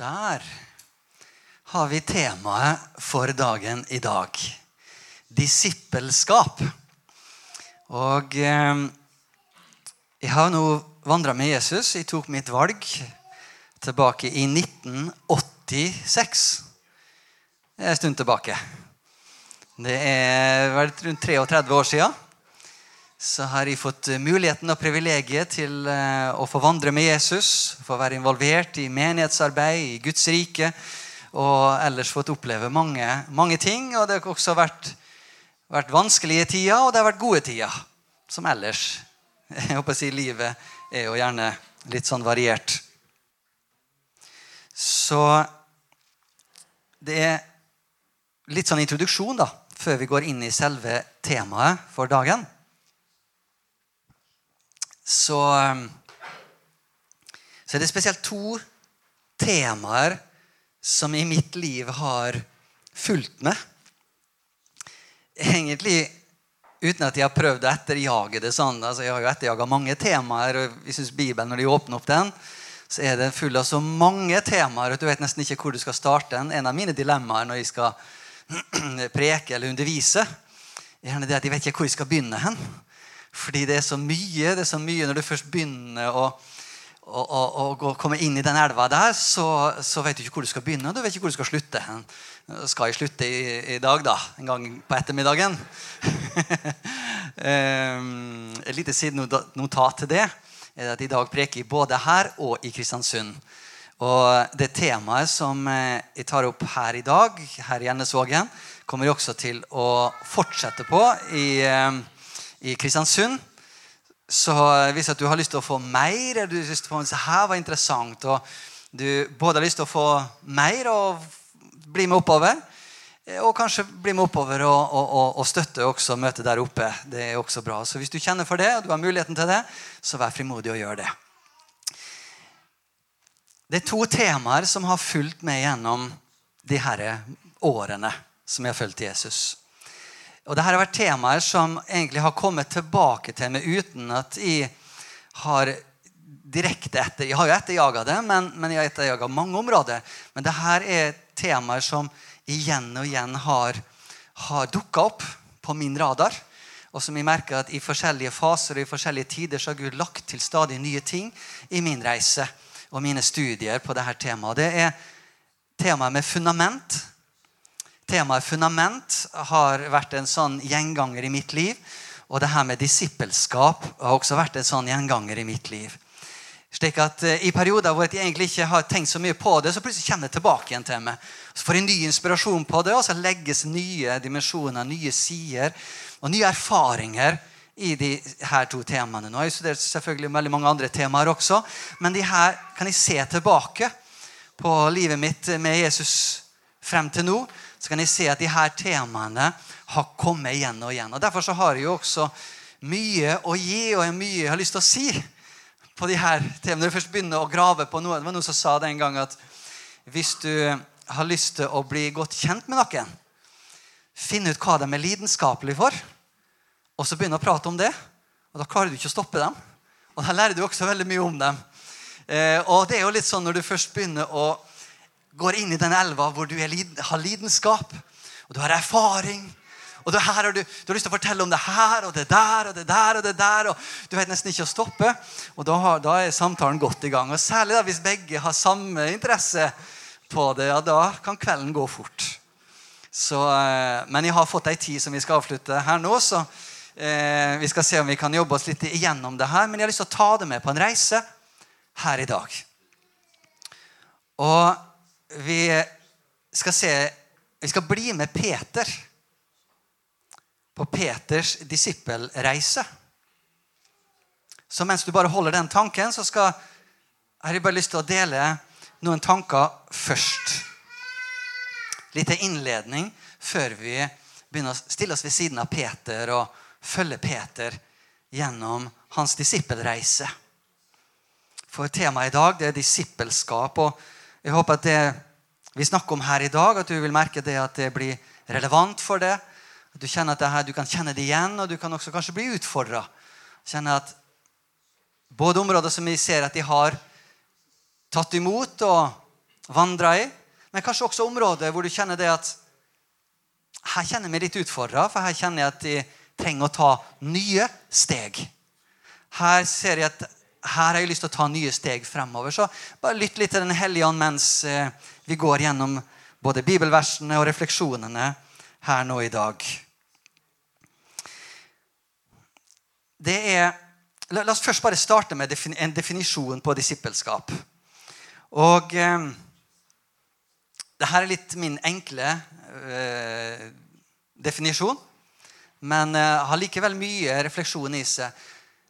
Der har vi temaet for dagen i dag. Disippelskap. Og eh, jeg har nå vandra med Jesus. Jeg tok mitt valg tilbake i 1986. Det er en stund tilbake. Det er vel rundt 33 år siden. Så har jeg fått muligheten og privilegiet til eh, å få vandre med Jesus. Få være involvert i menighetsarbeid, i Guds rike. Og ellers fått oppleve mange, mange ting. Og det har også vært, vært vanskelige tider, og det har vært gode tider. Som ellers. Jeg håper å si Livet er jo gjerne litt sånn variert. Så det er litt sånn introduksjon da, før vi går inn i selve temaet for dagen. Så, så er det spesielt to temaer som i mitt liv har fulgt med. Egentlig uten at jeg har prøvd å etterjage det sånn. Altså, jeg har jo etterjaga mange temaer. og vi synes Bibelen, Når de åpner opp den, så er den full av så mange temaer at du vet nesten ikke hvor du skal starte. En av mine dilemmaer når jeg skal preke eller undervise, er det at jeg vet ikke hvor jeg skal begynne hen. Fordi det er så mye. det er så mye Når du først begynner å, å, å, å komme inn i den elva der, så, så, vet du ikke hvor du skal begynne, og du vet ikke hvor du skal slutte. Skal jeg slutte i, i dag, da? En gang på ettermiddagen? um, et lite sidenotat til det er at i dag preker jeg både her og i Kristiansund. Og det temaet som eh, jeg tar opp her i dag, her i Ennesvågen, kommer jeg også til å fortsette på i eh, i Kristiansund. Så hvis du har lyst til å få mer, eller du har lyst til å få her var interessant, og du både har lyst til å få mer og bli med oppover, og kanskje bli med oppover og, og, og støtte også møtet der oppe. Det er også bra. Så hvis du kjenner for det, og du har muligheten til det, så vær frimodig og gjør det. Det er to temaer som har fulgt meg gjennom de her årene som jeg har fulgt Jesus. Og Dette har vært temaer som egentlig har kommet tilbake til meg uten at jeg har direkte etter Jeg har jo etterjaga det, men, men jeg har etterjaga mange områder. Men dette er temaer som igjen og igjen har, har dukka opp på min radar. Og som jeg merker at i forskjellige faser og i forskjellige tider så har Gud lagt til stadig nye ting i min reise og mine studier på dette temaet. Det er temaet med fundament Temaet fundament har vært en sånn gjenganger i mitt liv. Og det her med disippelskap har også vært en sånn gjenganger i mitt liv. Slik at uh, I perioder hvor jeg egentlig ikke har tenkt så mye på det, så plutselig kommer det tilbake igjen til meg. Så får jeg ny inspirasjon på det, og så legges nye dimensjoner, nye sider og nye erfaringer i de her to temaene. Nå har jeg studert selvfølgelig veldig mange andre temaer også, men de her kan jeg se tilbake på livet mitt med Jesus frem til nå så kan jeg se at de her temaene har kommet igjen og igjen. Og Derfor så har jeg jo også mye å gi og mye jeg har lyst til å si på de her temaene. Når du først begynner å grave på noe, Det var noen som sa det en gang at hvis du har lyst til å bli godt kjent med noen, finn ut hva de er lidenskapelige for, og så begynne å prate om det. Og Da klarer du ikke å stoppe dem. Og da lærer du også veldig mye om dem. Eh, og det er jo litt sånn når du først begynner å går inn i den elva hvor du har lidenskap, og du har erfaring. Og har du, du, har lyst til å fortelle om det her og det der og det der. og det der, og Du vet nesten ikke å stoppe. Og da, har, da er samtalen godt i gang. Og Særlig da, hvis begge har samme interesse på det. ja, Da kan kvelden gå fort. Så, eh, men jeg har fått ei tid som vi skal avslutte her nå. så eh, Vi skal se om vi kan jobbe oss litt igjennom det her. Men jeg har lyst til å ta det med på en reise her i dag. Og vi skal se Vi skal bli med Peter på Peters disippelreise. Så mens du bare holder den tanken, så skal, har jeg bare lyst til å dele noen tanker først. Litt innledning før vi begynner å stille oss ved siden av Peter og følge Peter gjennom hans disippelreise. For temaet i dag det er disippelskap. og jeg håper at det vi snakker om her i dag, at du vil merke det at det blir relevant for deg. At du kjenner at her, du kan kjenne det igjen, og du kan også kanskje bli utfordra. Kjenne at både områder som vi ser at de har tatt imot og, vandra i, men kanskje også områder hvor du kjenner det at her kjenner jeg meg litt utfordra, for her kjenner jeg at de trenger å ta nye steg. Her ser jeg at her har jeg lyst til å ta nye steg fremover. Så bare lytt litt til Den hellige ånd mens eh, vi går gjennom både bibelversene og refleksjonene her nå i dag. Det er, la, oss først bare starte med en definisjon på disippelskap. Og eh, det her er litt min enkle eh, definisjon, men eh, har likevel mye refleksjon i seg.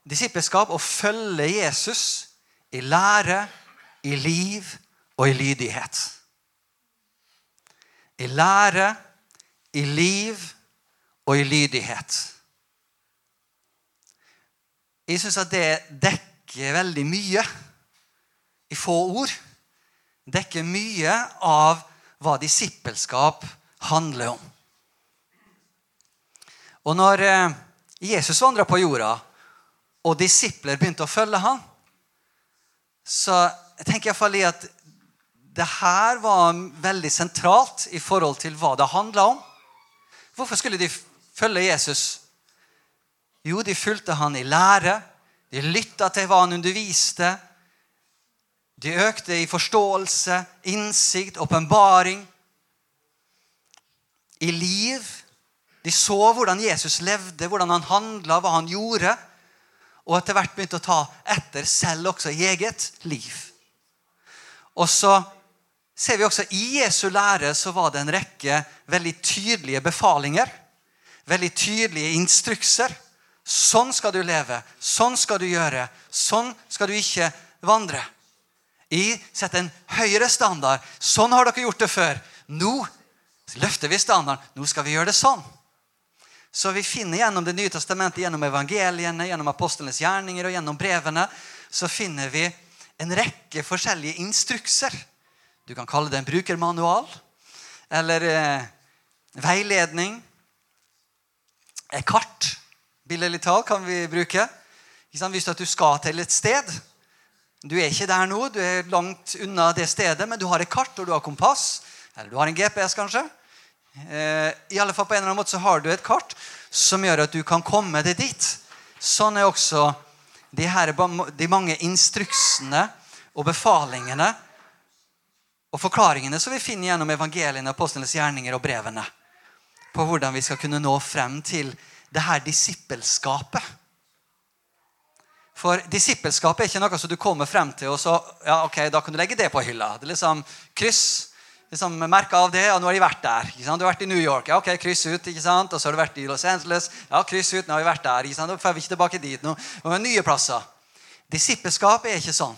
Disippelskap å følge Jesus i lære, i liv og i lydighet. I lære, i liv og i lydighet. Jeg syns at det dekker veldig mye i få ord. Dekker mye av hva disippelskap handler om. Og når eh, Jesus vandra på jorda, og disipler begynte å følge ham, så jeg tenker iallfall i at det her var veldig sentralt i forhold til hva det handla om. Hvorfor skulle de følge Jesus? Jo, de fulgte han i lære. De lytta til hva han underviste. De økte i forståelse, innsikt, åpenbaring. I liv. De så hvordan Jesus levde, hvordan han handla, hva han gjorde. Og etter hvert begynte å ta etter selv også i eget liv. Og så ser vi også I Jesu lære så var det en rekke veldig tydelige befalinger. Veldig tydelige instrukser. Sånn skal du leve. Sånn skal du gjøre. Sånn skal du ikke vandre. I setter en høyere standard. Sånn har dere gjort det før. Nå løfter vi standarden. Nå skal vi gjøre det sånn. Så vi finner gjennom Det nye testamentet, gjennom evangeliene, gjennom apostlenes gjerninger og gjennom brevene, så finner vi en rekke forskjellige instrukser. Du kan kalle det en brukermanual eller eh, veiledning. Et kart, billedlig talt, kan vi bruke. Hvis du skal til et sted, du er ikke der nå, du er langt unna det stedet, men du har et kart og du har kompass. Eller du har en GPS, kanskje. Eh, I alle fall på en eller annen måte så har du et kart som gjør at du kan komme deg dit. Sånn er også de, her, de mange instruksene og befalingene og forklaringene som vi finner gjennom evangeliene, apostlenes gjerninger og brevene. På hvordan vi skal kunne nå frem til det her disippelskapet. For disippelskapet er ikke noe som du kommer frem til, og så ja, ok, da kan du legge det på hylla. Det er liksom kryss. Liksom merka av det. og Nå har de vært der. Du har vært i New York. ja, ok, Kryss ut. ikke sant? Og så har du vært i Los Angeles. ja, Kryss ut. Nå har vi vært der. ikke sant? Nå får vi ikke tilbake dit. Nå og nye plasser. Disippelskap er ikke sånn.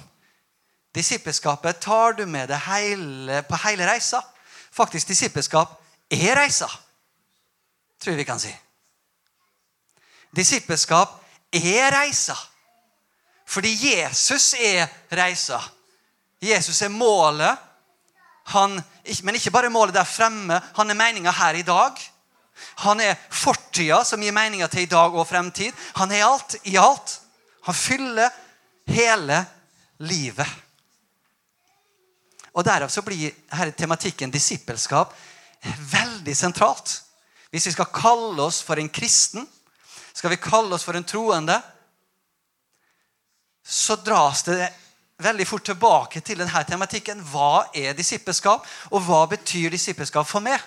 Disippelskapet tar du med deg hele, på hele reisa. Faktisk, disippelskap er reisa, tror jeg vi kan si. Disippelskap er reisa. Fordi Jesus er reisa. Jesus er målet. Han, men ikke bare målet der fremme. Han er meninga her i dag. Han er fortida, som gir meninga til i dag og fremtid. Han er alt i alt. Han fyller hele livet. Og Derav så blir her tematikken disippelskap veldig sentralt. Hvis vi skal kalle oss for en kristen, skal vi kalle oss for en troende, så dras det veldig fort tilbake til denne tematikken. Hva er disippelskap, og hva betyr disippelskap for meg?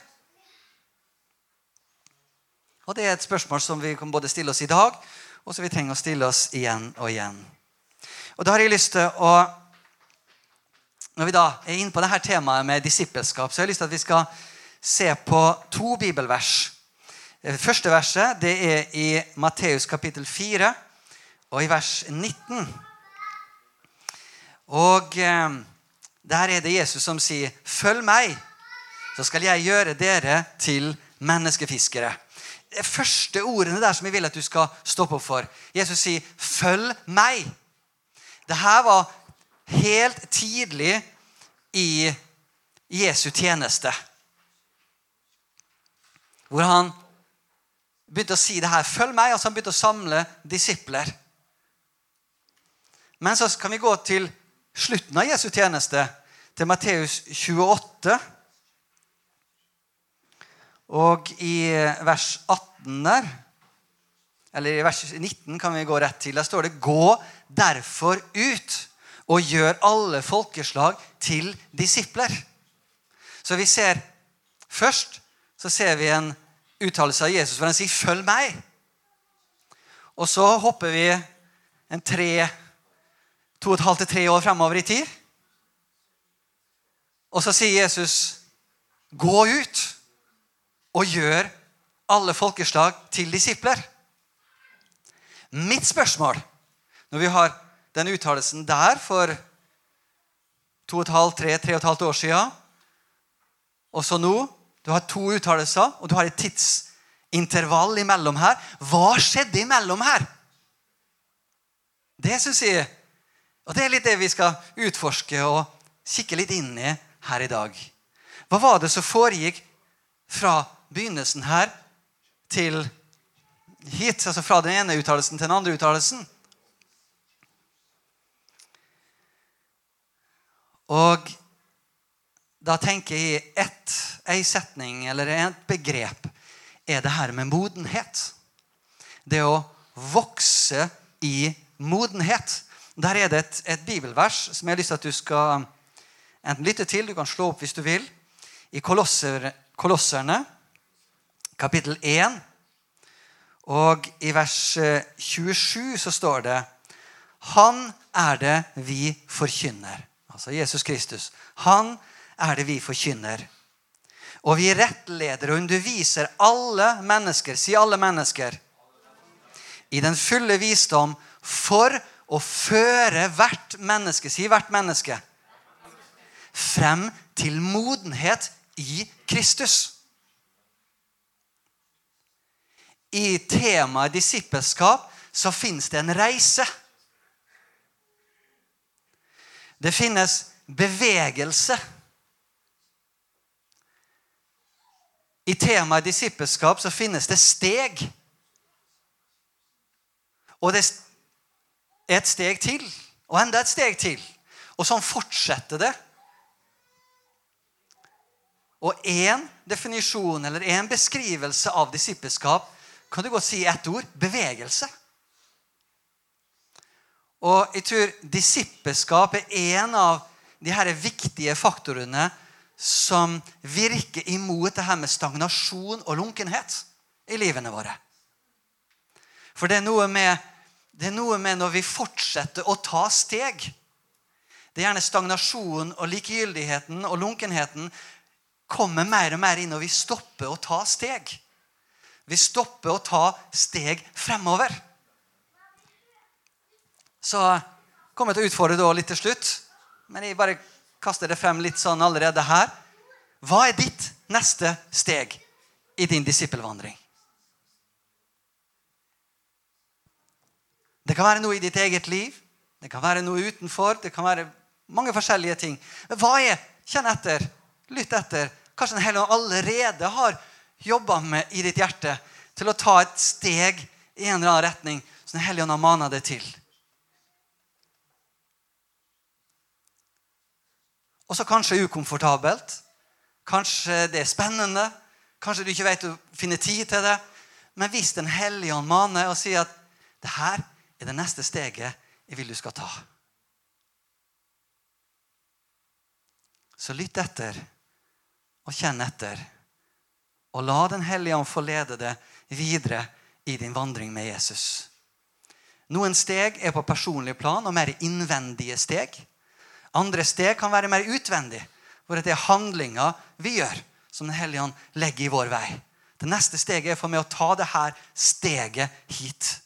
Og Det er et spørsmål som vi kan både stille oss i dag, og som vi trenger å stille oss igjen og igjen. Og da har jeg lyst til å Når vi da er inne på dette temaet med disippelskap, så har jeg lyst til at vi skal se på to bibelvers. Det første verset det er i Matteus kapittel 4 og i vers 19. Og eh, der er det Jesus som sier, 'Følg meg, så skal jeg gjøre dere til menneskefiskere'. Det første ordene der som jeg vil at du skal stoppe opp for. Jesus sier, 'Følg meg'. Dette var helt tidlig i Jesu tjeneste. Hvor han begynte å si det her. 'Følg meg.' altså Han begynte å samle disipler. Men så kan vi gå til slutten av Jesu tjeneste, til Matteus 28. Og i vers 18 der, eller i vers 19 kan vi gå rett til, der står det Gå derfor ut og gjør alle folkeslag til disipler. Så vi ser Først så ser vi en uttalelse av Jesus hvor han sier 'følg meg'. Og så hopper vi en tre, to og et halvt til tre år fremover i tid. Og så sier Jesus, 'Gå ut og gjør alle folkeslag til disipler'. Mitt spørsmål når vi har den uttalelsen der for to og et halvt, tre, tre og et halvt år siden, og så nå Du har to uttalelser, og du har et tidsintervall imellom her. Hva skjedde imellom her? Det syns jeg Og det er litt det vi skal utforske og kikke litt inn i her i dag. Hva var det som foregikk fra begynnelsen her til hit? Altså fra den ene uttalelsen til den andre uttalelsen? Og da tenker jeg ett, ei setning eller et begrep er det her med modenhet. Det å vokse i modenhet. Der er det et, et bibelvers som jeg har lyst til at du skal enten lytte til, du kan slå opp hvis du vil, i Kolosser, Kolosserne, kapittel 1. Og i vers 27 så står det Han er det vi forkynner. Altså Jesus Kristus. Han er det vi forkynner. Og vi rettleder og underviser alle mennesker, si alle mennesker, i den fulle visdom for å føre hvert menneske, si hvert menneske, frem til modenhet i Kristus. I temaet disippelskap så fins det en reise. Det finnes bevegelse. I temaet disippelskap så finnes det steg. Og det et steg til, og enda et steg til. Og sånn fortsetter det. Og én definisjon eller én beskrivelse av disippelskap kan du godt si ett ord bevegelse. Og jeg tror disippelskap er en av de her viktige faktorene som virker imot det her med stagnasjon og lunkenhet i livene våre. For det er noe med, det er noe med når vi fortsetter å ta steg. Det er gjerne stagnasjonen og likegyldigheten og lunkenheten kommer mer og mer inn når vi stopper å ta steg. Vi stopper å ta steg fremover. Så kommer jeg til å utfordre da litt til slutt. Men jeg bare kaster det frem litt sånn allerede her. Hva er ditt neste steg i din disippelvandring? Det kan være noe i ditt eget liv. Det kan være noe utenfor. Det kan være mange forskjellige ting. Men hva er Kjenn etter. Lytt etter. Kanskje Den hellige allerede har jobba med i ditt hjerte til å ta et steg i en eller annen retning som Den hellige har mana deg til. Og så kanskje ukomfortabelt. Kanskje det er spennende. Kanskje du ikke vet å finne tid til det. Men hvis Den hellige ånd maner og sier at det her er det neste steget jeg vil du skal ta Så lytt etter og kjenn etter. Og la Den hellige ånd få lede det videre i din vandring med Jesus. Noen steg er på personlig plan og mer innvendige steg. Andre steg kan være mer utvendig, hvor det er handlinger vi gjør, som Den hellige ånd legger i vår vei. Det neste steget er for meg å ta det her steget hit.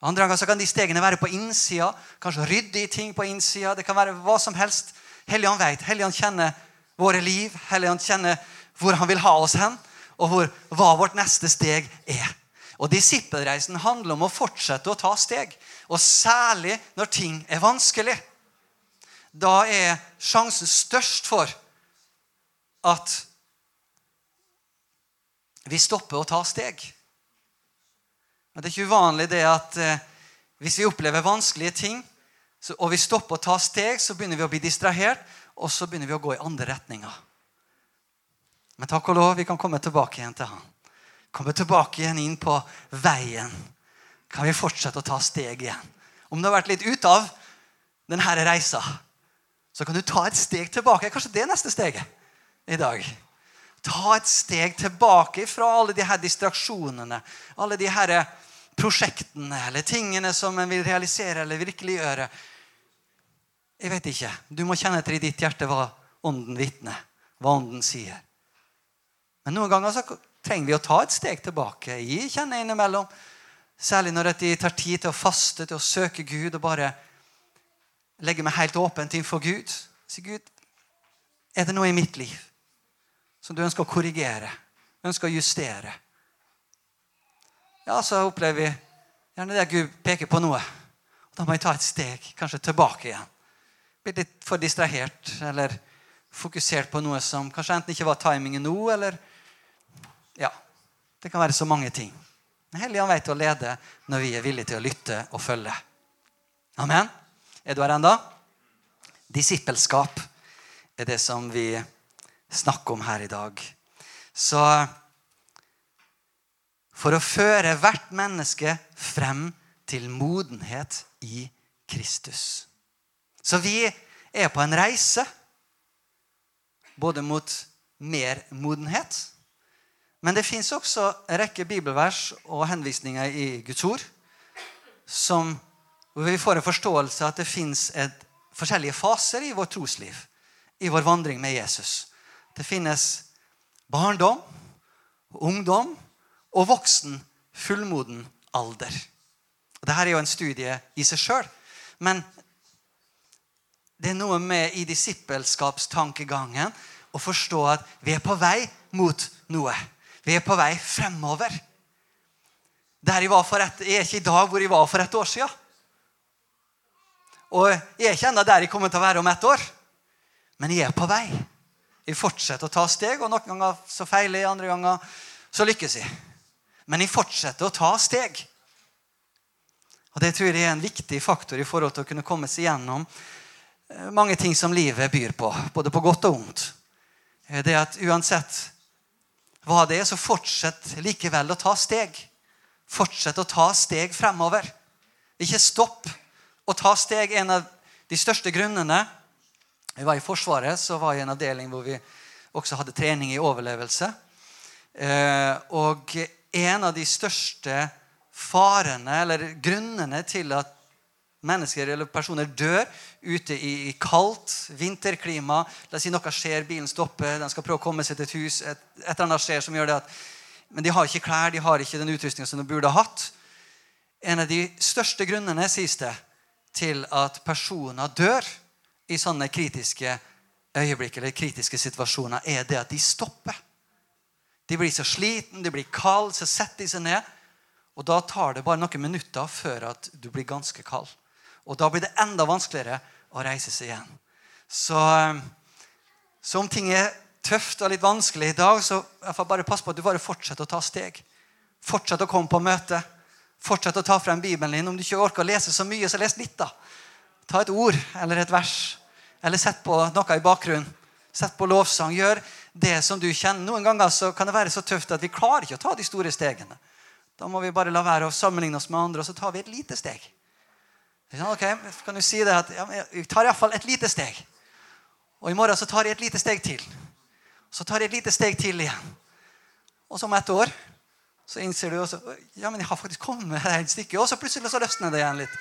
Andre ganger kan de stegene være på innsida. Kanskje rydde i ting på innsida. Det kan være hva som helst. Helligånd vet. Helligånd kjenner våre liv. Helligånd kjenner hvor han vil ha oss hen, og hvor, hva vårt neste steg er. Og Disippelreisen handler om å fortsette å ta steg. Og særlig når ting er vanskelig da er sjansen størst for at vi stopper å ta steg. Men det er ikke uvanlig det at eh, hvis vi opplever vanskelige ting, så, og vi stopper å ta steg, så begynner vi å bli distrahert. og så begynner vi å gå i andre retninger. Men takk og lov, vi kan komme tilbake igjen til han. Komme tilbake igjen inn på veien. Kan vi fortsette å ta steg igjen. Om du har vært litt ute av denne reisa, så kan du ta et steg tilbake. Kanskje det er neste steget i dag. Ta et steg tilbake fra alle de her distraksjonene, alle de her prosjektene eller tingene som en vil realisere eller virkeliggjøre. Jeg vet ikke. Du må kjenne etter i ditt hjerte hva Ånden vitner, hva Ånden sier. Men noen ganger så trenger vi å ta et steg tilbake. Jeg kjenner innimellom. Særlig når de tar tid til å faste, til å søke Gud og bare legge meg helt åpent innfor Gud. Si, Gud, er det noe i mitt liv som du ønsker å korrigere, ønsker å justere? Ja, så opplever vi gjerne det at Gud peker på noe. Da må jeg ta et steg, kanskje tilbake igjen Blir litt for distrahert eller fokusert på noe som kanskje enten ikke var timingen nå, eller Ja. Det kan være så mange ting. Men Helligånd vet å lede når vi er villige til å lytte og følge. Amen. Er du her ennå? Disippelskap er det som vi snakker om her i dag. Så for å føre hvert menneske frem til modenhet i Kristus. Så vi er på en reise både mot mer modenhet. Men det fins også en rekke bibelvers og henvisninger i Guds ord som, hvor vi får en forståelse av at det fins forskjellige faser i vårt trosliv, i vår vandring med Jesus. Det finnes barndom, ungdom og voksen, fullmoden alder. Dette er jo en studie i seg sjøl. Men det er noe med i disippelskapstankegangen å forstå at vi er på vei mot noe. Vi er på vei fremover. Der jeg, var for et, jeg er ikke i dag hvor jeg var for et år siden. Og jeg er ikke ennå der jeg kommer til å være om et år. Men jeg er på vei. Jeg fortsetter å ta steg, og noen ganger så feiler jeg, andre ganger så lykkes jeg. Men jeg fortsetter å ta steg. Og Det tror jeg er en viktig faktor i forhold til å kunne komme seg gjennom Eh, mange ting som livet byr på, både på godt og vondt. Eh, det at uansett hva det er, så fortsett likevel å ta steg. Fortsett å ta steg fremover. Ikke stopp å ta steg. En av de største grunnene Jeg var i Forsvaret, så var jeg i en avdeling hvor vi også hadde trening i overlevelse. Eh, og en av de største farene, eller grunnene til at mennesker eller personer dør ute i, kaldt vinterklima. La oss si noe skjer, bilen stopper, de skal prøve å komme seg til et hus. Et eller annet skjer som gjør det at Men de har ikke klær, de har ikke den utrustninga som de burde ha hatt. En av de største grunnene, sies det, til at personer dør i sånne kritiske øyeblikk eller kritiske situasjoner, er det at de stopper. De blir så sliten, de blir kalde, så setter de seg ned. Og da tar det bare noen minutter før at du blir ganske kald. Og da blir det enda vanskeligere å reise seg igjen. Så, eh, så om ting er tøft og litt vanskelig i dag, så bare pass på at du bare fortsetter å ta steg. Fortsett å komme på møte. Fortsett å ta frem Bibelen din. Om du ikke orker å lese så mye, så les litt. da. Ta et ord eller et vers. Eller sett på noe i bakgrunnen. Sett på lovsang. Gjør det som du kjenner. Noen ganger så kan det være så tøft at vi klarer ikke å ta de store stegene. Da må vi bare la være å sammenligne oss med andre, og så tar vi et lite steg. Ok, kan du si det at ja, Jeg tar iallfall et lite steg. Og i morgen så tar jeg et lite steg til. Så tar jeg et lite steg til igjen. Og så om et år så innser du også, ja, men jeg har faktisk kommet et stykke. Og så plutselig så løsner det igjen litt.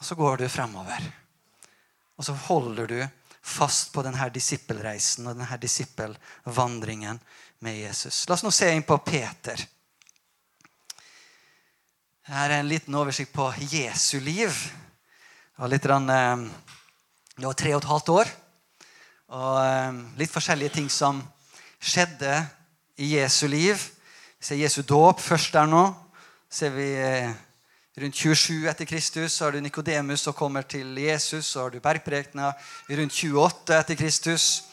Og så går du fremover. Og så holder du fast på denne disippelreisen og denne disippelvandringen med Jesus. La oss nå se inn på Peter. Her er en liten oversikt på Jesu liv. Og litt, rann, det var tre og et halvt år. Og eh, litt forskjellige ting som skjedde i Jesu liv. Vi ser Jesu dåp først der nå. ser vi eh, Rundt 27 etter Kristus så har du Nikodemus som kommer til Jesus. Så har du bergprekena rundt 28 etter Kristus.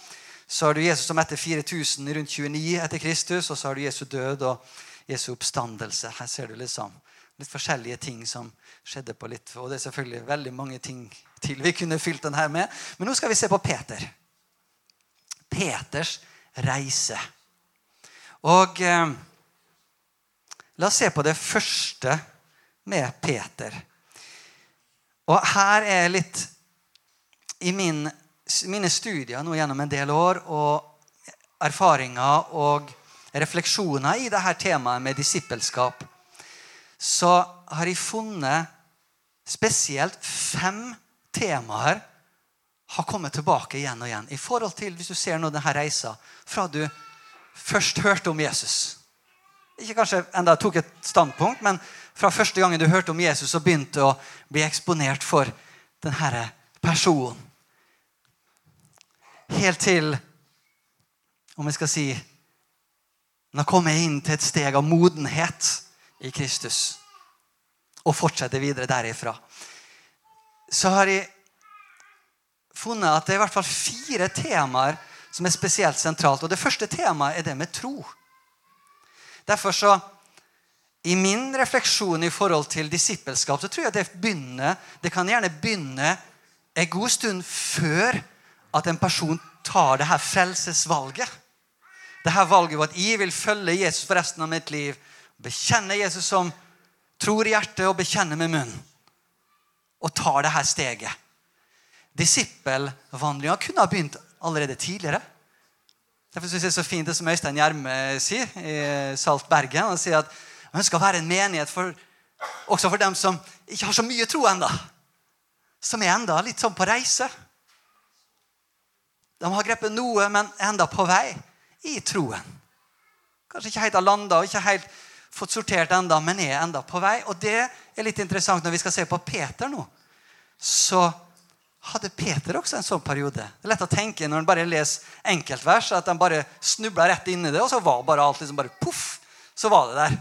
Så har du Jesus som etter 4000 rundt 29 etter Kristus. Og så har du Jesu død og Jesu oppstandelse. Her ser du liksom litt forskjellige ting som skjedde på litt Og det er selvfølgelig veldig mange ting til vi kunne fylt den her med. Men nå skal vi se på Peter. Peters reise. Og eh, la oss se på det første med Peter. Og her er litt I min, mine studier nå gjennom en del år og erfaringer og refleksjoner i dette temaet med disippelskap, så har jeg funnet spesielt fem temaer har kommet tilbake igjen og igjen. I forhold til, Hvis du ser nå denne reisa fra du først hørte om Jesus Ikke kanskje enda tok et standpunkt, men fra første gangen du hørte om Jesus og begynte å bli eksponert for denne personen. Helt til, om jeg skal si Nå kommer jeg inn til et steg av modenhet i Kristus. Og fortsetter videre derifra. Så har jeg funnet at det er i hvert fall fire temaer som er spesielt sentralt. Og Det første temaet er det med tro. Derfor så, I min refleksjon i forhold til disippelskap så tror jeg det begynner, det kan gjerne begynne en god stund før at en person tar det her frelsesvalget. Det her valget hvor at jeg vil følge Jesus for resten av mitt liv. Bekjenne Jesus som tror i hjertet og bekjenner med munnen. Og tar det her steget. Disippelvandringa kunne ha begynt allerede tidligere. Derfor synes jeg det er så fint det som Øystein Gjerme sier i Salt Bergen. Han sier at han ønsker å være en menighet for, også for dem som ikke har så mye tro ennå. Som er enda litt sånn på reise. De har grepet noe, men enda på vei i troen. Kanskje ikke helt har landa og ikke helt fått sortert enda, men er enda på vei. Og det er litt interessant når vi skal se på Peter nå. Så hadde Peter også en sånn periode? Det er lett å tenke når en bare leser enkeltvers, at han bare snubla rett inn i det, og så var bare alt liksom bare poff, så var det der.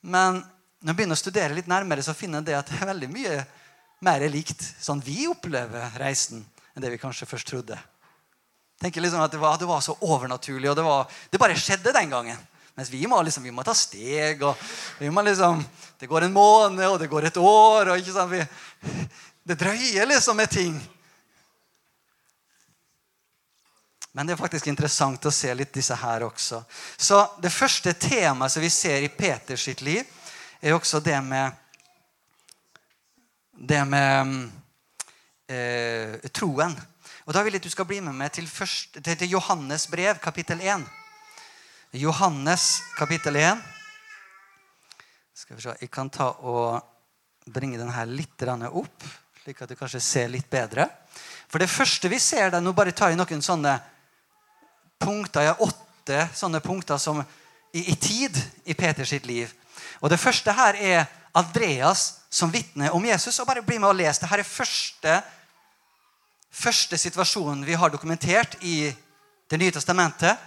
Men når jeg begynner å studere litt nærmere, så finner jeg det at det er veldig mye mer likt sånn vi opplever reisen, enn det vi kanskje først trodde. Tenker liksom at det var, det var så overnaturlig, og det, var, det, bare skjedde den gangen. Mens vi må, liksom, vi må ta steg, og vi må liksom, det går en måned, og det går et år. og ikke sant, vi, det drøyer liksom med ting. Men det er faktisk interessant å se litt disse her også. Så Det første temaet som vi ser i Peters sitt liv, er også det med det med eh, troen. Og Da vil jeg at du skal bli med meg til, først, til Johannes brev, kapittel 1. Johannes kapittel 1. Skal vi se, Jeg kan ta og bringe den her litt opp slik at du kanskje ser litt bedre. For det første vi ser, der, nå bare tar jeg noen sånne punkter, ja, åtte sånne punkter som i, i tid i Peters sitt liv. Og Det første her er Andreas som vitne om Jesus. og bare bli med og les. Dette er første, første situasjonen vi har dokumentert i Det nye testamentet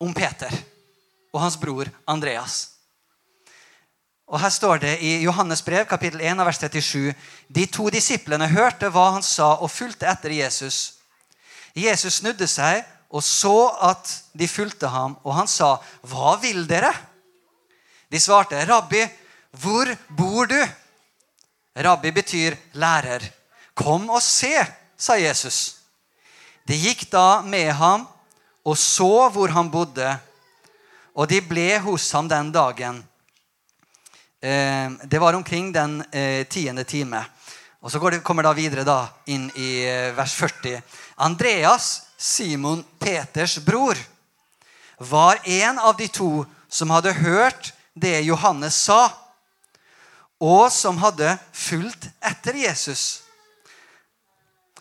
om Peter og hans bror Andreas. Og Her står det i Johannes brev, kapittel 1, vers 37.: De to disiplene hørte hva han sa, og fulgte etter Jesus. Jesus snudde seg og så at de fulgte ham, og han sa, 'Hva vil dere?' De svarte, 'Rabbi, hvor bor du?' Rabbi betyr lærer. 'Kom og se', sa Jesus. De gikk da med ham og så hvor han bodde, og de ble hos ham den dagen. Eh, det var omkring den eh, tiende time. Og Så kommer det videre da inn i eh, vers 40. Andreas, Simon Peters bror, var en av de to som hadde hørt det Johannes sa, og som hadde fulgt etter Jesus.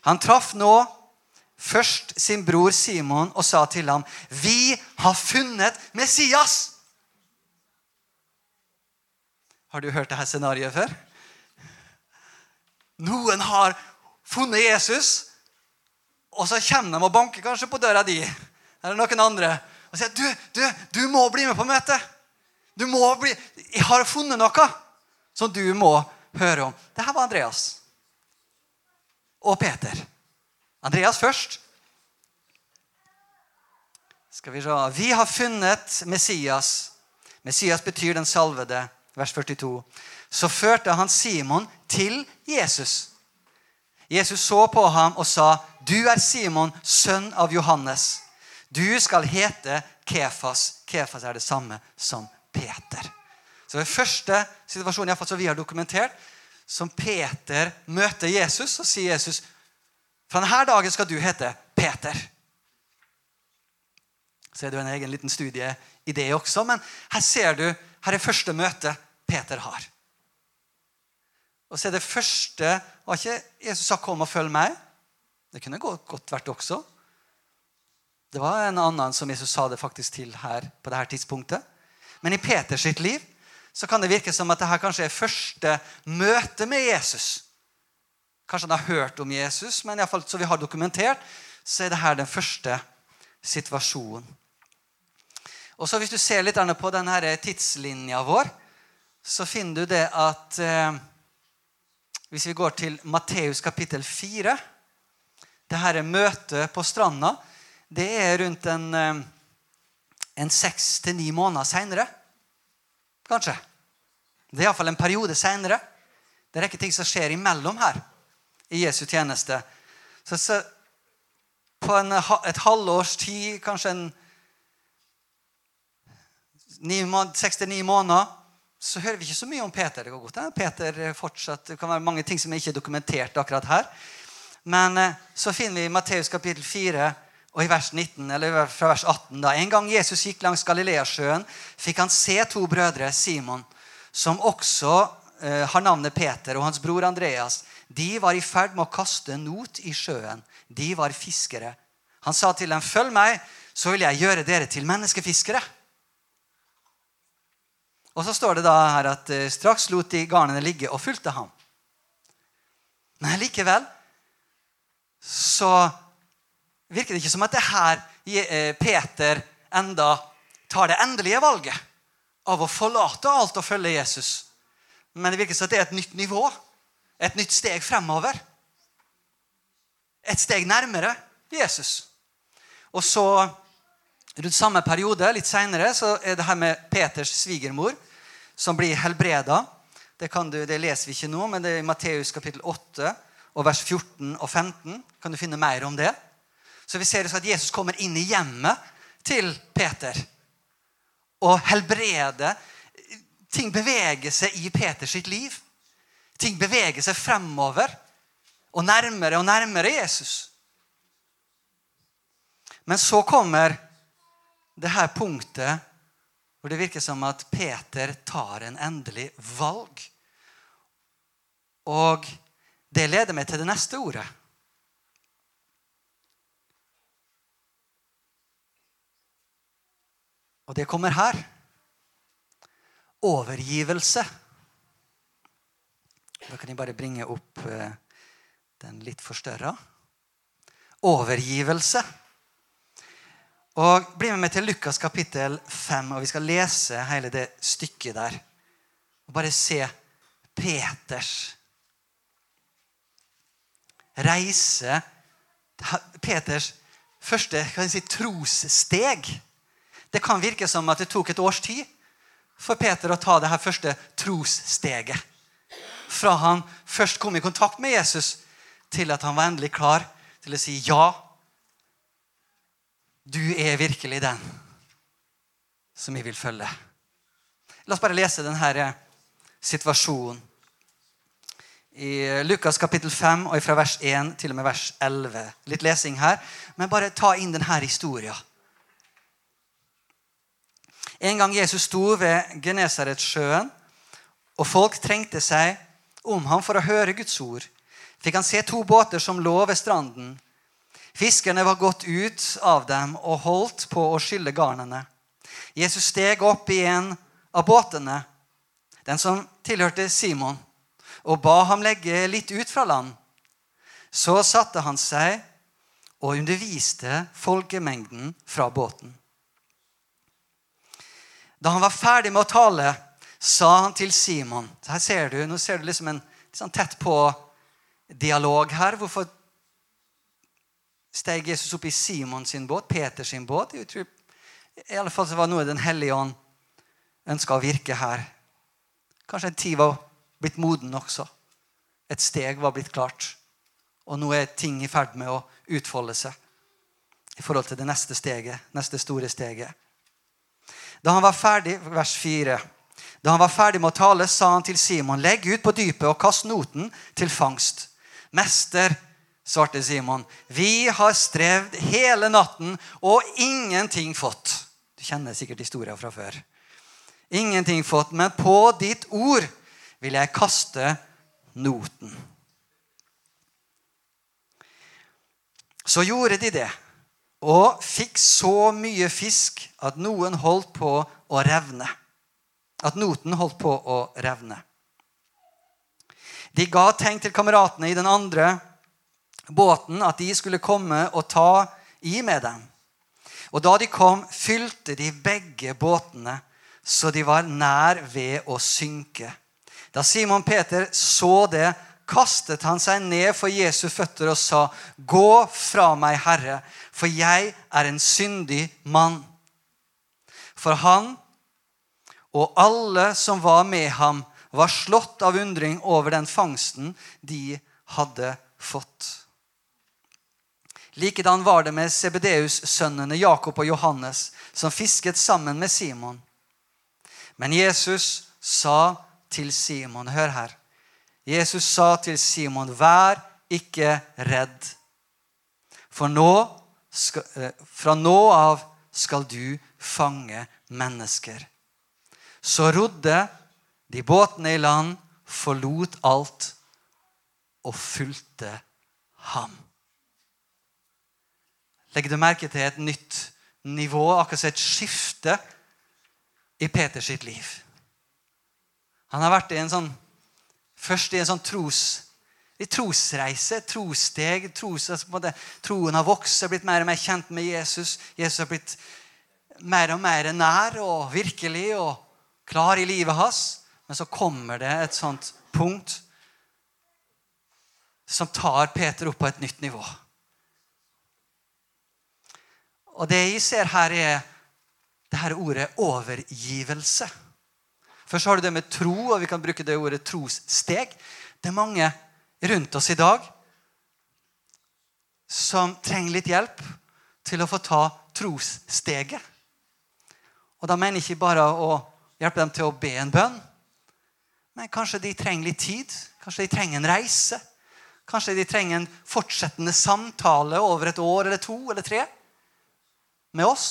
Han traff nå først sin bror Simon og sa til ham, 'Vi har funnet Messias!' Har du hørt dette scenarioet før? Noen har funnet Jesus, og så kommer de og banker kanskje på døra di eller noen andre og sier du, du, du må bli med på møtet. Du må bli, Jeg har funnet noe som du må høre om. Dette var Andreas og Peter. Andreas først. Skal Vi se. Vi har funnet Messias. Messias betyr den salvede vers 42, så førte han Simon til Jesus. Jesus så på ham og sa, 'Du er Simon, sønn av Johannes.' 'Du skal hete Kefas.' Kefas er det samme som Peter. Så Den første situasjonen fall, som vi har dokumentert, som Peter møter Jesus, så sier Jesus, 'Fra denne dagen skal du hete Peter.' Så er det jo en egen liten studie i det også, men her ser du her er første møte Peter har. Og så er det første var ikke Jesus sa 'kom og følg meg'. Det kunne godt vært også. Det var en annen som Jesus sa det faktisk til her på dette tidspunktet. Men i Peters sitt liv så kan det virke som at dette kanskje er første møte med Jesus. Kanskje han har hørt om Jesus, men fall, så vi har dokumentert, så er dette den første situasjonen. Og så Hvis du ser litt på denne tidslinja vår, så finner du det at eh, hvis vi går til Matteus kapittel 4 Dette møtet på stranda det er rundt en, eh, en seks til ni måneder seinere. Kanskje. Det er iallfall en periode seinere. Det er ikke ting som skjer imellom her i Jesu tjeneste. Så, så på en, et halvårs tid, kanskje en seks til ni måneder, så hører vi ikke så mye om Peter. Det går godt. Peter fortsatt, det kan være mange ting som ikke er dokumentert akkurat her. Men eh, så finner vi i Matteus kapittel 4 og i vers 19, eller fra vers 18 da, En gang Jesus gikk langs Galileasjøen, fikk han se to brødre, Simon, som også eh, har navnet Peter, og hans bror Andreas. De var i ferd med å kaste not i sjøen. De var fiskere. Han sa til dem, 'Følg meg, så vil jeg gjøre dere til menneskefiskere.' Og så står det da her at eh, straks lot de garnene ligge og fulgte ham. Men likevel så virker det ikke som at det her eh, Peter enda tar det endelige valget av å forlate alt og følge Jesus. Men det virker som at det er et nytt nivå. Et nytt steg fremover. Et steg nærmere Jesus. Og så, rundt samme periode, litt seinere, så er det her med Peters svigermor som blir helbreda. Det, du, det, leser vi ikke nå, men det er i Matteus kapittel 8 og vers 14 og 15 kan du finne mer om det. Så vi ser at Jesus kommer inn i hjemmet til Peter og helbreder. Ting beveger seg i Peters liv. Ting beveger seg fremover og nærmere og nærmere Jesus. Men så kommer det her punktet hvor det virker som at Peter tar en endelig valg. Og det leder meg til det neste ordet. Og det kommer her. Overgivelse. Da kan jeg bare bringe opp eh, den litt forstørra. Overgivelse. Og Bli med meg til Lukas kapittel 5, og vi skal lese hele det stykket der. Og bare se Peters reise Peters første si, trossteg. Det kan virke som at det tok et års tid for Peter å ta det her første trossteget. Fra han først kom i kontakt med Jesus, til at han var endelig klar til å si ja du er virkelig den som vi vil følge. La oss bare lese denne eh, situasjonen i Lukas kapittel 5 og fra vers 1 til og med vers 11. Litt lesing her, men bare ta inn denne historien. En gang Jesus sto ved Genesaretsjøen, og folk trengte seg om ham for å høre Guds ord, fikk han se to båter som lå ved stranden. Fiskerne var gått ut av dem og holdt på å skylle garnene. Jesus steg opp i en av båtene, den som tilhørte Simon, og ba ham legge litt ut fra land. Så satte han seg og underviste folkemengden fra båten. Da han var ferdig med å tale, sa han til Simon Her ser du, Nå ser du liksom en sånn tett på dialog her. Hvorfor steg Jesus opp i Simon sin båt, Peters sin båt. Jeg tror, I alle fall så var noe Den hellige ånd ønska å virke her. Kanskje en tid var blitt moden også. Et steg var blitt klart. Og nå er ting i ferd med å utfolde seg i forhold til det neste steget, neste store steget. Da han var ferdig, vers 4 Da han var ferdig med å tale, sa han til Simon, legg ut på dypet og kast noten til fangst. Mester, svarte Simon, vi har strevd hele natten og ingenting fått. Du kjenner sikkert historien fra før. Ingenting fått, men på ditt ord vil jeg kaste noten. Så gjorde de det, og fikk så mye fisk at noen holdt på å revne. At noten holdt på å revne. De ga tegn til kameratene i den andre båten at de skulle komme og ta i med dem. Og da de kom, fylte de begge båtene, så de var nær ved å synke. Da Simon Peter så det, kastet han seg ned for Jesu føtter og sa, 'Gå fra meg, Herre, for jeg er en syndig mann.' For han og alle som var med ham, var slått av undring over den fangsten de hadde fått. Likedan var det med Sebedeus-sønnene Jakob og Johannes, som fisket sammen med Simon. Men Jesus sa til Simon Hør her. Jesus sa til Simon, 'Vær ikke redd, for nå skal, eh, fra nå av skal du fange mennesker.' Så rodde de båtene i land, forlot alt og fulgte ham. Legger du merke til et nytt nivå, akkurat som et skifte i Peters sitt liv? Han har vært i en sånn, først i en sånn tros, i trosreise, trossteg. Tros, altså troen har vokst, har blitt mer og mer kjent med Jesus. Jesus har blitt mer og mer nær og virkelig og klar i livet hans. Men så kommer det et sånt punkt som tar Peter opp på et nytt nivå. Og det jeg ser her, er det her ordet overgivelse. Først har du det med tro, og vi kan bruke det ordet trossteg. Det er mange rundt oss i dag som trenger litt hjelp til å få ta trossteget. Og da mener jeg ikke bare å hjelpe dem til å be en bønn. Men kanskje de trenger litt tid. Kanskje de trenger en reise. Kanskje de trenger en fortsettende samtale over et år eller to eller tre. Med oss.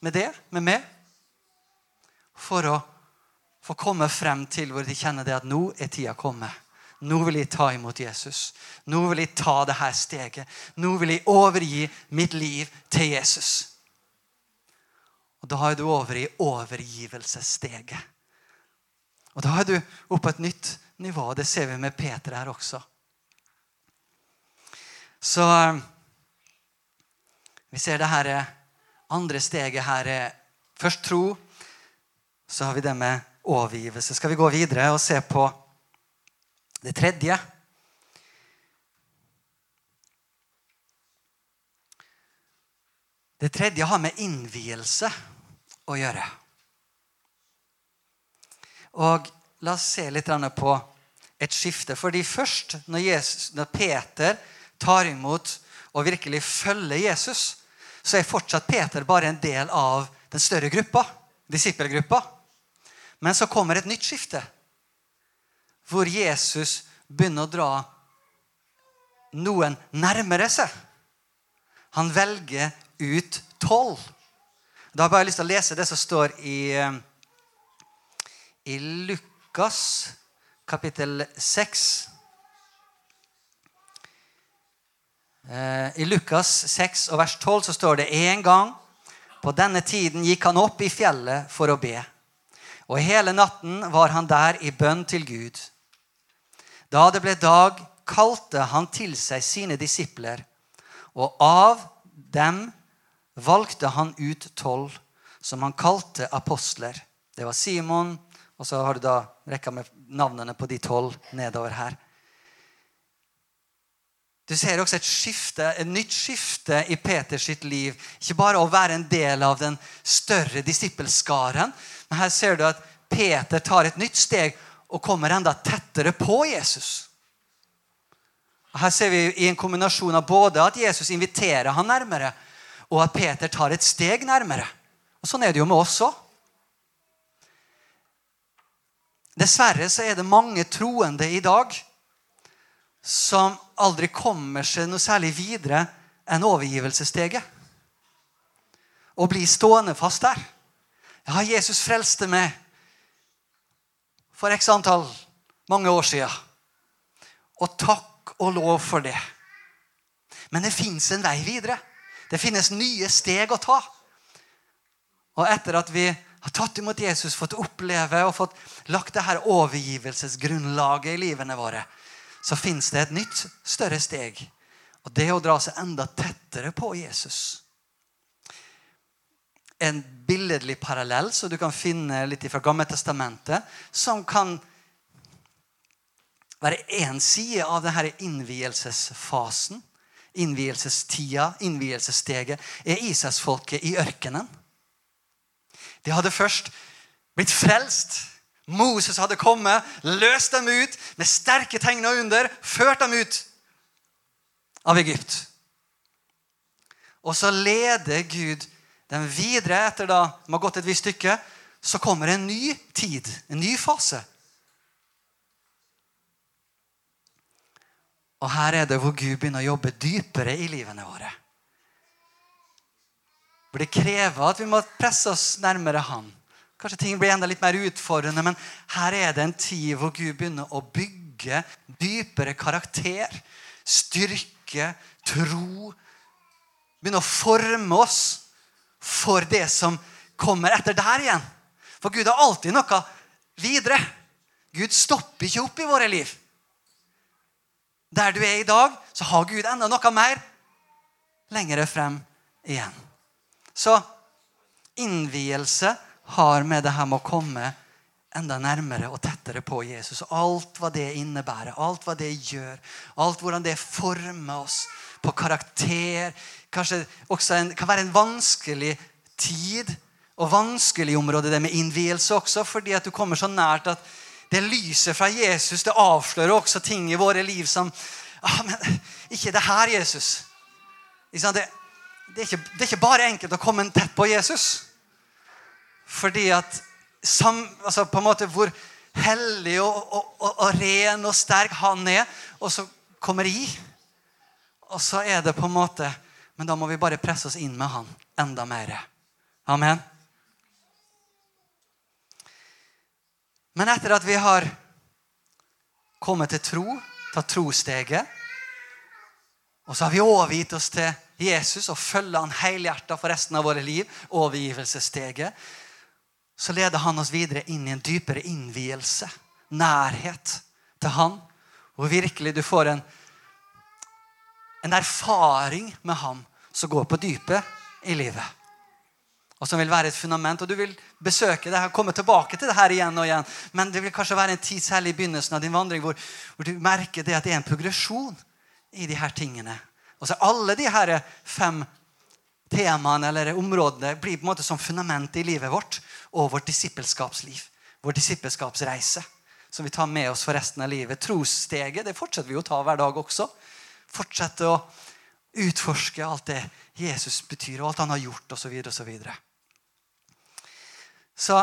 Med det. Med meg. For å få komme frem til hvor de kjenner det at nå er tida kommet. Nå vil jeg ta imot Jesus. Nå vil jeg ta dette steget. Nå vil jeg overgi mitt liv til Jesus. Og Da er du over i overgivelsessteget. Og Da er du oppe på et nytt nivå. Det ser vi med Peter her også. Så eh, vi ser det her andre steget her er først tro. Så har vi det med overgivelse. Skal vi gå videre og se på det tredje? Det tredje har med innvielse å gjøre. Og La oss se litt på et skifte. Fordi først, når, Jesus, når Peter tar imot og virkelig følger Jesus, så er fortsatt Peter bare en del av den større gruppa, disippelgruppa. Men så kommer et nytt skifte, hvor Jesus begynner å dra noen nærmere seg. Han velger ut tolv. Da har jeg bare lyst til å lese det som står i, eh, i Lukas kapittel 6. Eh, I Lukas 6 og vers 12 så står det en gang på denne tiden gikk han opp i fjellet for å be. Og hele natten var han der i bønn til Gud. Da det ble dag, kalte han til seg sine disipler, og av dem valgte han ut tolv, som han kalte apostler. Det var Simon, og så har du da rekka med navnene på de tolv nedover her. Du ser også et skifte, et nytt skifte i Peters sitt liv. Ikke bare å være en del av den større disippelskaren, men her ser du at Peter tar et nytt steg og kommer enda tettere på Jesus. Her ser vi i en kombinasjon av både at Jesus inviterer han nærmere, og at Peter tar et steg nærmere. Og Sånn er det jo med oss òg. Dessverre så er det mange troende i dag som aldri kommer seg noe særlig videre enn overgivelsessteget. Og blir stående fast der. Ja, Jesus frelste meg for x antall mange år siden. Og takk og lov for det. Men det fins en vei videre. Det finnes nye steg å ta. Og etter at vi har tatt imot Jesus, fått oppleve og fått lagt det her overgivelsesgrunnlaget i livene våre, så fins det et nytt, større steg. Og det å dra seg enda tettere på Jesus. En billedlig parallell som du kan finne litt fra Gammeltestamentet, som kan være én side av denne innvielsesfasen, innvielsestida, innvielsessteget, er Israelsfolket i ørkenen. De hadde først blitt frelst. Moses hadde kommet, løst dem ut med sterke tegn og under, ført dem ut av Egypt. Og så leder Gud dem videre etter da de har gått et visst stykke. Så kommer en ny tid, en ny fase. Og her er det hvor Gud begynner å jobbe dypere i livene våre. Hvor det krever at vi må presse oss nærmere Han. Kanskje ting blir enda litt mer utfordrende, men her er det en tid hvor Gud begynner å bygge dypere karakter, styrke, tro. Begynner å forme oss for det som kommer etter der igjen. For Gud har alltid noe videre. Gud stopper ikke opp i våre liv. Der du er i dag, så har Gud enda noe mer lengre frem igjen. Så innvielse har med det her med å komme enda nærmere og tettere på Jesus. Alt hva det innebærer, alt hva det gjør, alt hvordan det former oss på karakter. Kanskje også en, kan være en vanskelig tid og vanskelig område, det med innvielse også, fordi at du kommer så nært at det lyset fra Jesus det avslører også ting i våre liv som ah, men, Ikke det her, Jesus. Det, det, er ikke, det er ikke bare enkelt å komme tett på Jesus. Fordi at sam, altså på en måte Hvor hellig og, og, og, og, ren og sterk han er, og så kommer i. Og så er det på en måte Men da må vi bare presse oss inn med han enda mer. Amen. Men etter at vi har kommet til tro, tatt trosteget, og så har vi overgitt oss til Jesus og følger han helhjertet for resten av våre liv, overgivelsessteget, så leder han oss videre inn i en dypere innvielse. Nærhet til han. Hvor virkelig du får en, en erfaring med ham som går på dypet i livet. Og som vil være et fundament. Og du vil besøke det her, komme tilbake til det her igjen og igjen. Men det vil kanskje være en tid, særlig i begynnelsen av din vandring, hvor, hvor du merker det at det er en progresjon i de her tingene. Og så alle de her fem temaene eller områdene blir på en måte som fundament i livet vårt og vårt disippelskapsliv. Vår disippelskapsreise som vi tar med oss for resten av livet. Trossteget det fortsetter vi å ta hver dag også. Fortsette å utforske alt det Jesus betyr, og alt han har gjort, osv. Så, så, videre. så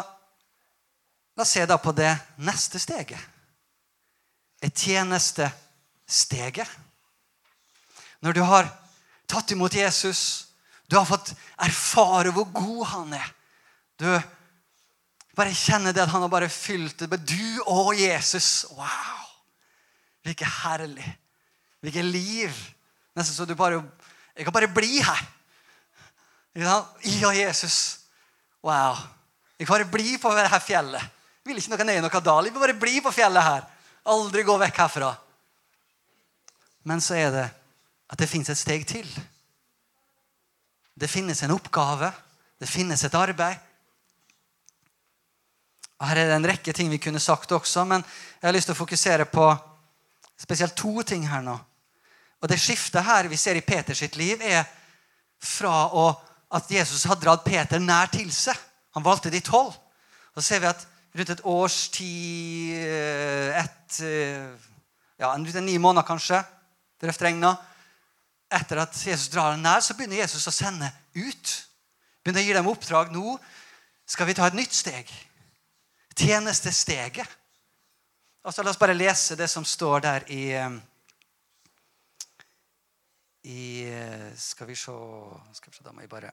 la oss se da på det neste steget. Et tjenestesteget. Når du har tatt imot Jesus, du har fått erfare hvor god han er. Du bare kjenner det at han har bare fylt det. Du og Jesus. Wow! Like herlig. Hvilket liv. Nesten så du bare Jeg kan bare bli her. Og Jesus. Wow. Jeg kan bare bli på dette fjellet. Jeg vil ikke noe ned i noe dal. Jeg vil bare bli på fjellet her. Aldri gå vekk herfra. Men så er det at det fins et steg til. Det finnes en oppgave. Det finnes et arbeid. Og Her er det en rekke ting vi kunne sagt også, men jeg har lyst til å fokusere på spesielt to ting her nå. Og Det skiftet her vi ser i Peters sitt liv, er fra å, at Jesus har dratt Peter nær til seg. Han valgte de tolv. Så ser vi at rundt et års tid, eh, et, eh, ja, rundt ni måneder kanskje, refrengene. Etter at Jesus drar dem nær, så begynner Jesus å sende ut. Begynner å gi dem oppdrag. Nå skal vi ta et nytt steg. Tjenestesteget. Altså, la oss bare lese det som står der i eh, i eh, Skal vi se Skal vi se, Da må jeg bare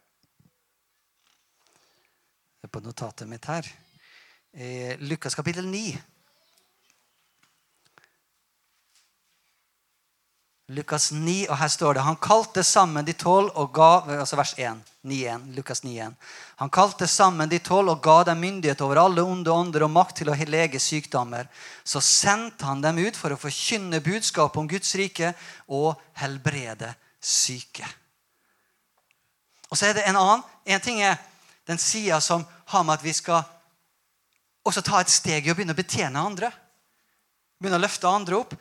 på notatet mitt her. I Lukas kapittel 9. Lukas 9, og her står det Han kalte sammen de tolv og ga altså vers 1, 9, 1, Lukas 9, 1. Han kalte sammen de tolv og ga dem myndighet over alle onde ånder og makt til å lege sykdommer. Så sendte han dem ut for å forkynne budskapet om Guds rike og helbrede syke. Og så er det en annen. En ting er den sida som har med at vi skal også ta et steg i å begynne å betjene andre. Begynne å løfte andre opp.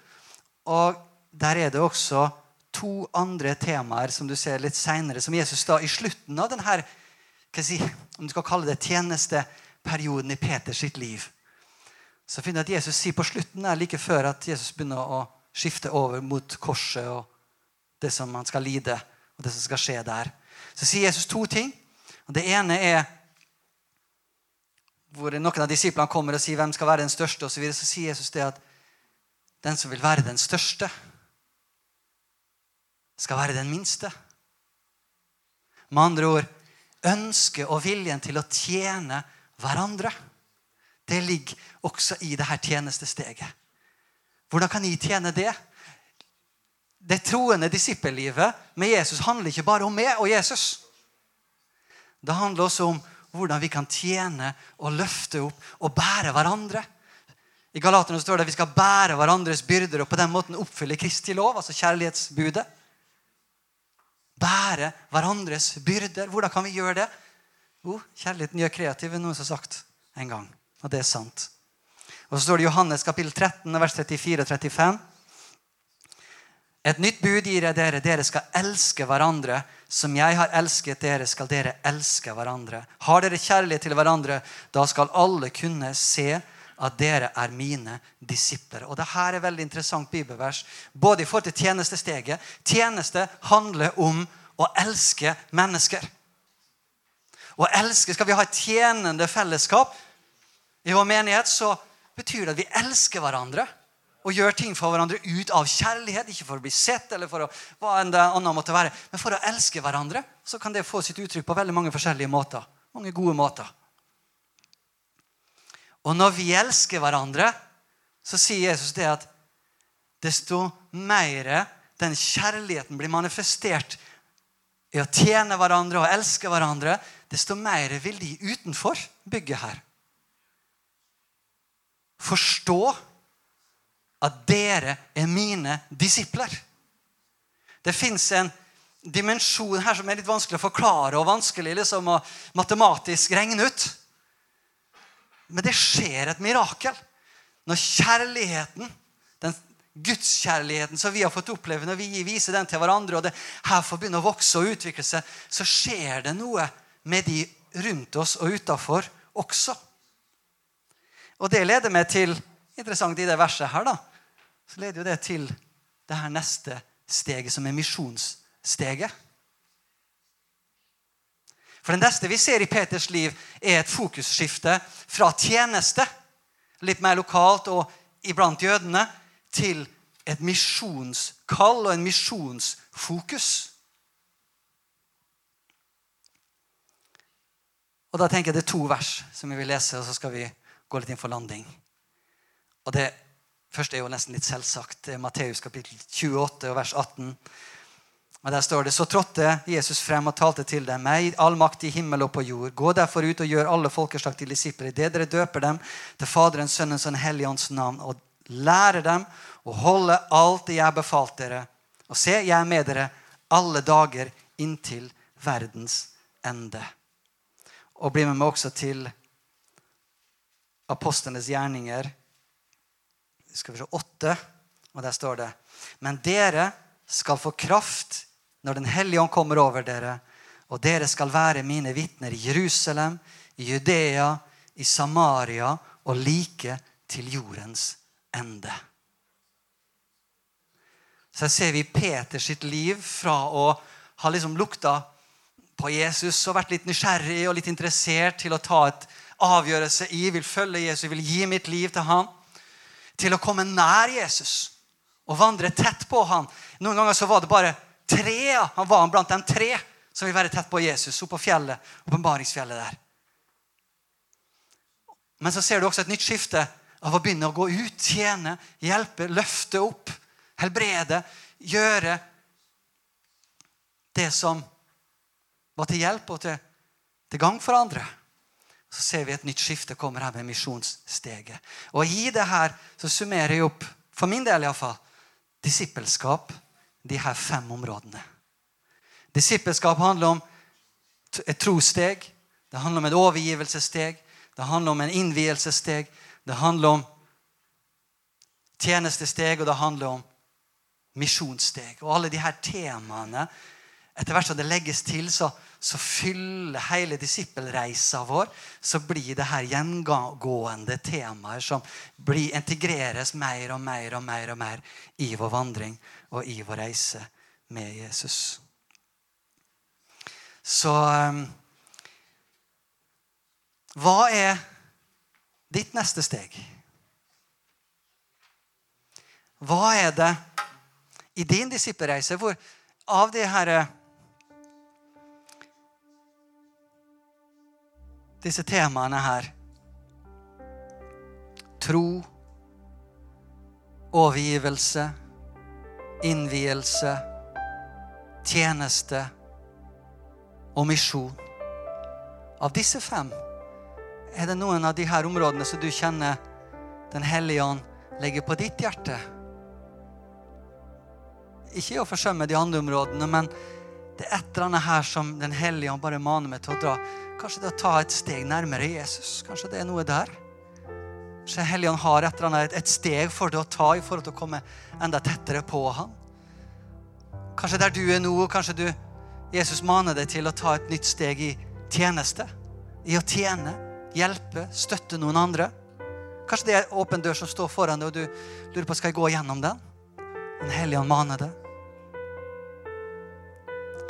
Og der er det også to andre temaer som du ser litt seinere, som Jesus da i slutten av denne si, om du skal kalle det tjenesteperioden i Peters sitt liv. Så finner du at Jesus sier på slutten, der, like før at Jesus begynner å skifte over mot korset og det som han skal lide, og det som skal skje der. Så sier Jesus to ting. Og Det ene er hvor noen av disiplene kommer og sier hvem skal være den største, og så, videre, så sier Jesus det at den som vil være den største, skal være den minste. Med andre ord ønsket og viljen til å tjene hverandre. Det ligger også i dette tjenestesteget. Hvordan kan jeg tjene det? Det troende disippellivet med Jesus handler ikke bare om meg og Jesus. Det handler også om hvordan vi kan tjene og løfte opp og bære hverandre. I Galaterne står det at vi skal bære hverandres byrder og på den måten oppfylle Kristi lov, altså kjærlighetsbudet. Bære hverandres byrder. Hvordan kan vi gjøre det? Jo, kjærligheten gjør kreativ, er noen som har sagt en gang. Og det er sant. Og så står det i Johannes kapittel 13, vers 34 og 35. Et nytt bud gir jeg dere. Dere skal elske hverandre. Som jeg har elsket dere, skal dere elske hverandre. Har dere kjærlighet til hverandre, da skal alle kunne se at dere er mine disipler. Og det her er veldig interessant bibelvers, både i forhold til tjenestesteget. Tjeneste handler om å elske mennesker. Å elske, Skal vi ha et tjenende fellesskap i vår menighet, så betyr det at vi elsker hverandre og gjør ting for hverandre ut av kjærlighet. Ikke for å bli sett, eller for å, hva enn det annet måtte være, men for å elske hverandre. Så kan det få sitt uttrykk på veldig mange forskjellige måter. Mange gode måter. Og når vi elsker hverandre, så sier Jesus det at desto mer den kjærligheten blir manifestert i å tjene hverandre og elske hverandre, desto mer vil de utenfor bygget her forstå at dere er mine disipler. Det fins en dimensjon her som er litt vanskelig å forklare og vanskelig liksom å matematisk regne ut. Men det skjer et mirakel når kjærligheten, den gudskjærligheten som vi har fått oppleve, når vi viser den til hverandre, og det her får begynne å vokse og utvikle seg, så skjer det noe med de rundt oss og utafor også. Og det leder meg til interessant i det verset her, da, så leder jo det til det her neste steget, som er misjonssteget. For det neste vi ser i Peters liv, er et fokusskifte fra tjeneste, litt mer lokalt og iblant jødene, til et misjonskall og en misjonsfokus. Og Da tenker jeg det er to vers som vi vil lese, og så skal vi gå litt inn for landing. Og Det første er jo nesten litt selvsagt. Det er Matteus kapittel 28 vers 18. Og der står det, Så trådte Jesus frem og talte til dem. Meg all makt i himmel og på jord. Gå derfor ut og gjør alle folkeslag til disipler. Det dere døper dem til Faderens, Sønnens og Den hellige ånds navn. Og lærer dem å holde alt det jeg befalt dere. Og se, jeg er med dere alle dager inntil verdens ende. Og bli med meg også til apostlenes gjerninger. Skal vi se, åtte, og der står det Men dere skal få kraft når Den hellige ånd kommer over dere, og dere skal være mine vitner i Jerusalem, i Judea, i Samaria og like til jordens ende. Så her ser vi Peter sitt liv fra å ha liksom lukta på Jesus og vært litt nysgjerrig og litt interessert til å ta et avgjørelse i, vil følge Jesus, vil gi mitt liv til ham, til å komme nær Jesus og vandre tett på ham. Noen ganger så var det bare tre. Han var blant de tre som vil være tett på Jesus, oppe på fjellet, åpenbaringsfjellet der. Men så ser du også et nytt skifte av å begynne å gå ut, tjene, hjelpe, løfte opp, helbrede, gjøre det som var til hjelp og til, til gang for andre. Så ser vi et nytt skifte kommer her med misjonssteget. Og i det her så summerer jeg opp, for min del iallfall, disippelskap, de her fem områdene. Disippelskap handler om et trossteg. Det handler om et overgivelsessteg. Det handler om en innvielsessteg. Det handler om tjenestesteg, og det handler om misjonssteg. Og alle de her temaene etter hvert som det legges til, så, så fyller hele disippelreisa vår. Så blir det her gjengående temaer som blir, integreres mer og mer og mer og mer i vår vandring og i vår reise med Jesus. Så um, Hva er ditt neste steg? Hva er det i din disippelreise hvor av de herre disse temaene her. Tro, overgivelse, innvielse, tjeneste og misjon. Av disse fem er det noen av de her områdene som du kjenner Den hellige ånd legger på ditt hjerte. Ikke å forsømme de andre områdene, men det er et eller annet her som Den hellige ånd bare maner meg til å dra. Kanskje det å ta et steg nærmere Jesus. Kanskje det er noe der. Kanskje Helligånd har et, eller annet, et steg for det å ta i forhold til å komme enda tettere på han. Kanskje der du er nå, kanskje du, Jesus maner deg til å ta et nytt steg i tjeneste. I å tjene, hjelpe, støtte noen andre. Kanskje det er åpen dør som står foran deg, og du lurer på skal jeg gå gjennom den. Den hellige ånd maner deg.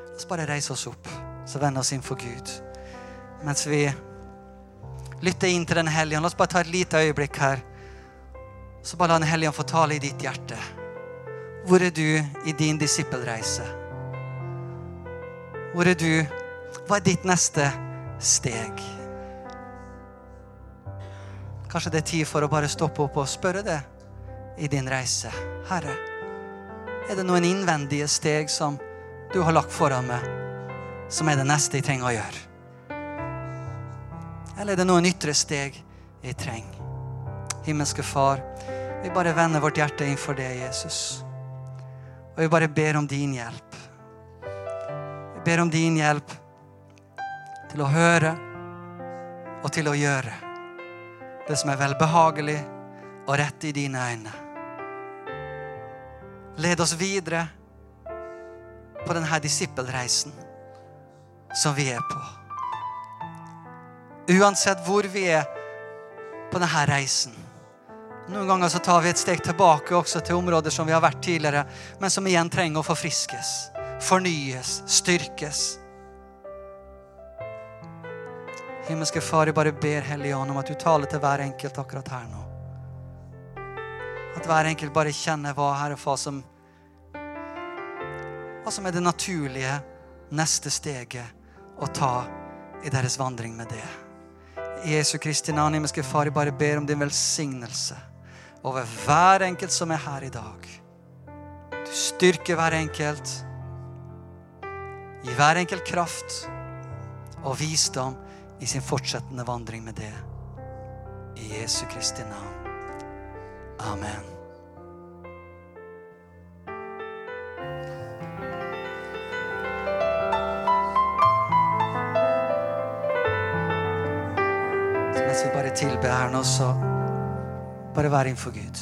La oss bare reise oss opp, så vende oss inn for Gud. Mens vi lytter inn til Den hellige La oss bare ta et lite øyeblikk her. Så bare la Den hellige få tale i ditt hjerte. Hvor er du i din disippelreise? Hvor er du? Hva er ditt neste steg? Kanskje det er tid for å bare stoppe opp og spørre det i din reise. Herre, er det noen innvendige steg som du har lagt foran meg, som er det neste jeg trenger å gjøre? Eller er det noen ytre steg jeg trenger? Himmelske Far, vi bare vender vårt hjerte inn for det, Jesus. Og vi bare ber om din hjelp. Vi ber om din hjelp til å høre og til å gjøre det som er velbehagelig og rett i dine øyne. Led oss videre på denne disippelreisen som vi er på. Uansett hvor vi er på denne reisen. Noen ganger så tar vi et steg tilbake også til områder som vi har vært tidligere, men som igjen trenger å forfriskes, fornyes, styrkes. Himmelske Far, jeg bare ber Helligånd om at du taler til hver enkelt akkurat her nå. At hver enkelt bare kjenner hva Herre Far som hva som er det naturlige neste steget å ta i deres vandring med det. Jesu Kristi navn, himmelske Far, jeg bare ber om din velsignelse over hver enkelt som er her i dag. Du styrker hver enkelt. Gi hver enkelt kraft og visdom i sin fortsettende vandring med det. I Jesu Kristi navn. Amen. Tilbe her nå, så bare vær innenfor Gud.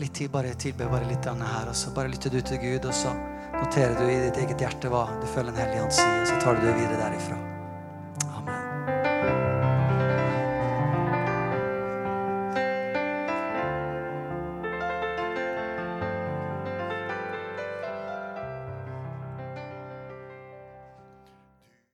Litt tid, bare tilbe bare litt her, og så bare lytter du til Gud, og så noterer du i ditt eget hjerte hva du føler Den hellige ånd sier, og så tar du det videre derifra.